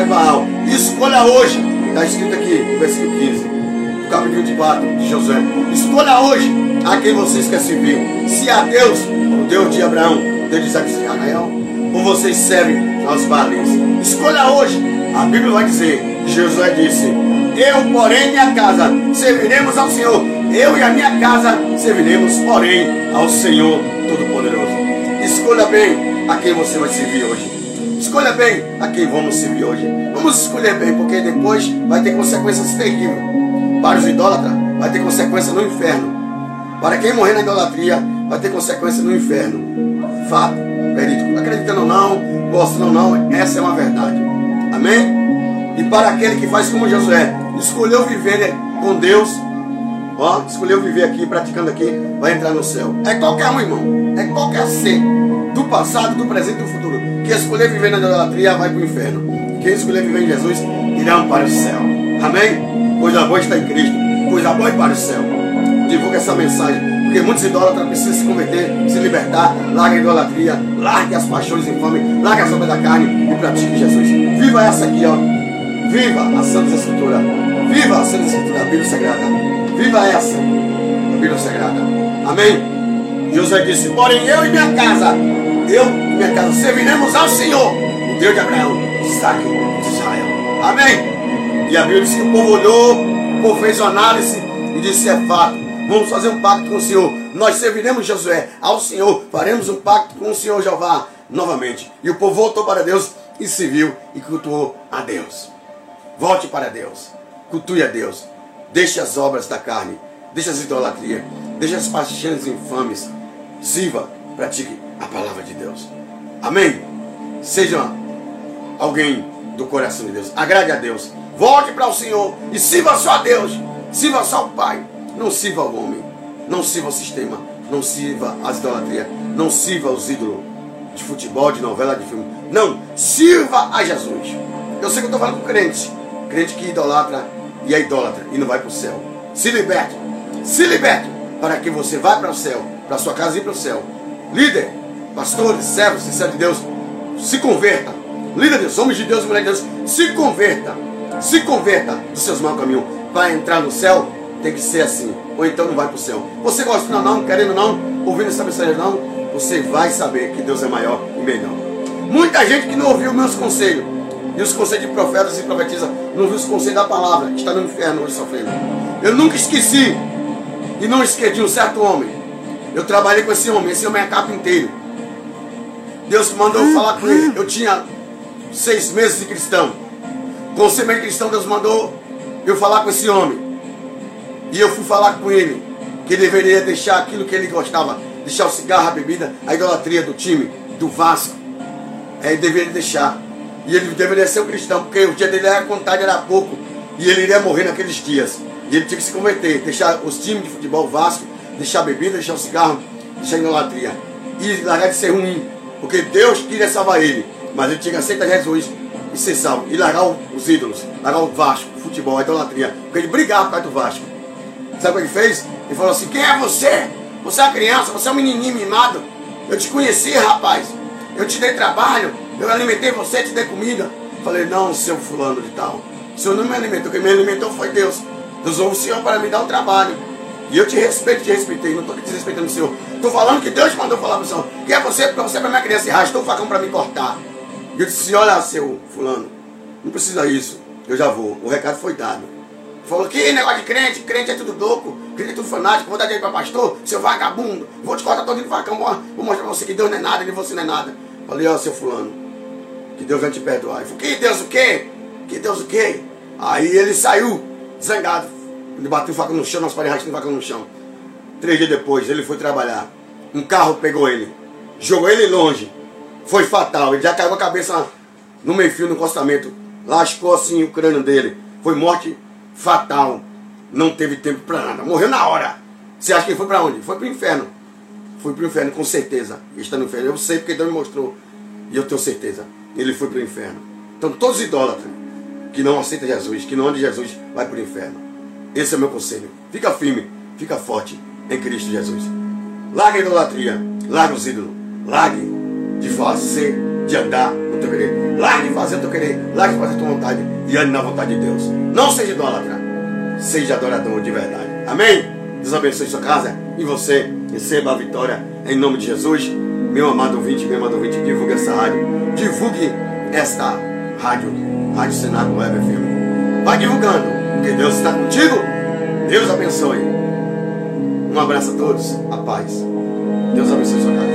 Baal. Escolha hoje. Está escrito aqui, no versículo 15, do capítulo 24 de Josué. Escolha hoje a quem vocês querem servir. Se a Deus, o Deus de Abraão, o Deus de Isaac e Israel, ou vocês servem aos Baalins. Escolha hoje. A Bíblia vai dizer, Josué disse, eu, porém, minha casa, serviremos ao Senhor. Eu e a minha casa serviremos, porém, ao Senhor Todo-Poderoso. Escolha bem a quem você vai servir hoje. Escolha bem a quem vamos servir hoje. Vamos escolher bem, porque depois vai ter consequências terríveis. Para os idólatras, vai ter consequência no inferno. Para quem morrer na idolatria, vai ter consequência no inferno. Fato, verídico. Acreditando ou não, gostando ou não, essa é uma verdade. Amém? E para aquele que faz como Josué, escolheu viver com Deus, ó, escolheu viver aqui, praticando aqui, vai entrar no céu. É qualquer um, irmão. É qualquer ser. Do passado, do presente e do futuro. Quem escolher viver na idolatria vai para o inferno. Quem escolher viver em Jesus irá para o céu. Amém? Coisa boa está em Cristo. Coisa boa é para o céu. Divulga essa mensagem. Porque muitos idólatras precisam se converter, se libertar. Largue a idolatria, largue as paixões infames, largue as obras da carne e pratique Jesus. Viva essa aqui, ó. Viva a Santa Escritura. Viva a Santa Escritura, a Bíblia Sagrada. Viva essa, a Bíblia Sagrada. Amém? José disse: Porém, eu e minha casa, eu e minha casa serviremos ao Senhor, o Deus de Abraão, Isaac e Israel. Amém? E a Bíblia diz que o povo olhou, o povo fez uma análise e disse: É fato. Vamos fazer um pacto com o Senhor. Nós serviremos Josué ao Senhor. Faremos um pacto com o Senhor Jeová novamente. E o povo voltou para Deus e se viu e cultuou a Deus. Volte para Deus. Cultue a Deus. Deixe as obras da carne. Deixe as idolatrias. Deixe as paixões infames. Sirva, pratique a palavra de Deus. Amém? Seja alguém do coração de Deus. Agrade a Deus. Volte para o Senhor e sirva só a Deus. Sirva só o Pai. Não sirva ao homem. Não sirva ao sistema. Não sirva às idolatrias. Não sirva aos ídolos de futebol, de novela, de filme. Não. Sirva a Jesus. Eu sei que eu estou falando com crente. Crente que idolatra e é idólatra e não vai para o céu. Se liberte. Se liberte para que você vá para o céu. Para sua casa e para o céu. Líder, pastores, servos, sincero de Deus, se converta. Líderes, homens de Deus, mulheres de Deus, se converta. Se converta dos seus maus caminhos. Para entrar no céu, tem que ser assim. Ou então não vai para o céu. Você gostando ou não, querendo ou não, ouvindo essa mensagem não, você vai saber que Deus é maior e melhor. Muita gente que não ouviu meus conselhos, e os conselhos de profetas e profetisas, não ouviu os conselhos da palavra, está no inferno hoje sofrendo. Eu nunca esqueci, e não esqueci um certo homem. Eu trabalhei com esse homem, esse homem é carpinteiro. Deus mandou eu falar com ele. Eu tinha seis meses de cristão. Com o semente cristão, Deus mandou eu falar com esse homem. E eu fui falar com ele que ele deveria deixar aquilo que ele gostava, deixar o cigarro, a bebida, a idolatria do time, do Vasco. É, ele deveria deixar. E ele deveria ser um cristão, porque o dia dele era contado, era pouco. E ele iria morrer naqueles dias. E ele tinha que se converter, deixar os times de futebol Vasco, deixar a bebida, deixar o cigarro, deixar a idolatria. E largar de ser ruim. Porque Deus queria salvar ele. Mas ele tinha que aceitar Jesus e ser salvo. E largar os ídolos, largar o Vasco, o futebol, a idolatria. Porque ele brigava por causa do Vasco. Sabe o que ele fez? Ele falou assim: Quem é você? Você é uma criança, você é um menininho mimado. Eu te conheci, rapaz. Eu te dei trabalho. Eu alimentei você, te dei comida. Falei: Não, seu fulano de tal. O senhor não me alimentou. Quem me alimentou foi Deus. Deus usou o senhor para me dar um trabalho. E eu te respeito, te respeitei. Não estou desrespeitando o senhor. Estou falando que Deus mandou falar para o senhor. Quem é você? Porque você é minha criança e arrastou o facão para me cortar. E eu disse: Olha, seu fulano, não precisa isso. Eu já vou. O recado foi dado. Falou que negócio de crente, crente é tudo louco, crente é tudo fanático, vou dar dinheiro para pastor, seu vagabundo, vou te cortar todo no facão, vou mostrar para você que Deus não é nada, nem você não é nada. Falei, ó, seu fulano, que Deus vai te perdoar. Ele falou, que Deus o quê? Que Deus o quê? Aí ele saiu, zangado. Ele bateu o facão no chão, nós paramos o facão no chão. Três dias depois, ele foi trabalhar. Um carro pegou ele, jogou ele longe. Foi fatal, ele já caiu a cabeça no meio-fio, no encostamento. Lascou assim o crânio dele. Foi morte fatal. Não teve tempo para nada. Morreu na hora. Você acha que ele foi para onde? Foi para o inferno. Foi para o inferno, com certeza. Ele está no inferno. Eu sei porque Deus me mostrou. E eu tenho certeza. Ele foi para o inferno. Então, todos os idólatras que não aceitam Jesus, que não andam de Jesus, vai para o inferno. Esse é o meu conselho. Fica firme, fica forte em Cristo Jesus. Larga a idolatria, larga os ídolos, largue de fazer, de andar no teu querer. Largue de fazer o teu querer, largue de fazer a tua vontade e ande na vontade de Deus. Não seja idólatra, seja adorador de verdade. Amém? Deus abençoe sua casa e você receba a vitória em nome de Jesus. Meu amado ouvinte, meu amado ouvinte, divulgue essa rádio. Divulgue esta rádio, Rádio Senado Web FM. Vai divulgando, porque Deus está contigo. Deus abençoe. Um abraço a todos, a paz. Deus abençoe sua casa.